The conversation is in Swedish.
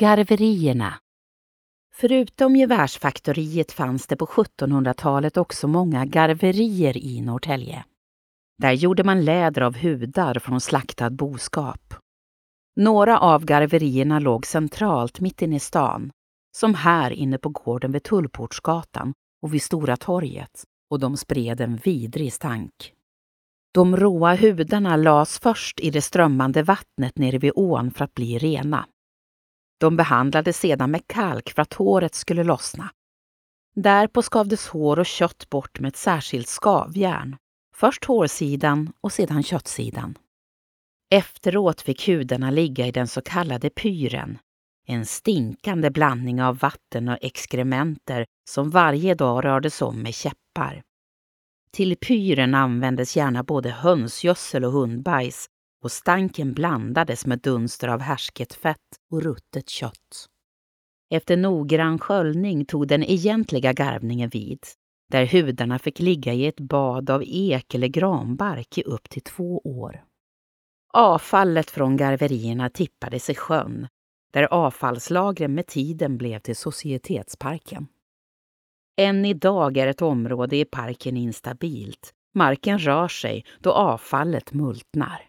Garverierna Förutom gevärsfaktoriet fanns det på 1700-talet också många garverier i Norrtälje. Där gjorde man läder av hudar från slaktad boskap. Några av garverierna låg centralt mitt inne i stan, som här inne på gården vid Tullportsgatan och vid Stora torget, och de spred en vidrig stank. De råa hudarna lades först i det strömmande vattnet nere vid ån för att bli rena. De behandlades sedan med kalk för att håret skulle lossna. Därpå skavdes hår och kött bort med ett särskilt skavjärn. Först hårsidan och sedan köttsidan. Efteråt fick hudarna ligga i den så kallade pyren, en stinkande blandning av vatten och exkrementer som varje dag rördes om med käppar. Till pyren användes gärna både hönsgödsel och hundbajs och stanken blandades med dunster av härsket fett och ruttet kött. Efter noggrann sköljning tog den egentliga garvningen vid, där hudarna fick ligga i ett bad av ek eller granbark i upp till två år. Avfallet från garverierna tippades i sjön, där avfallslagren med tiden blev till Societetsparken. Än idag är ett område i parken instabilt. Marken rör sig då avfallet multnar.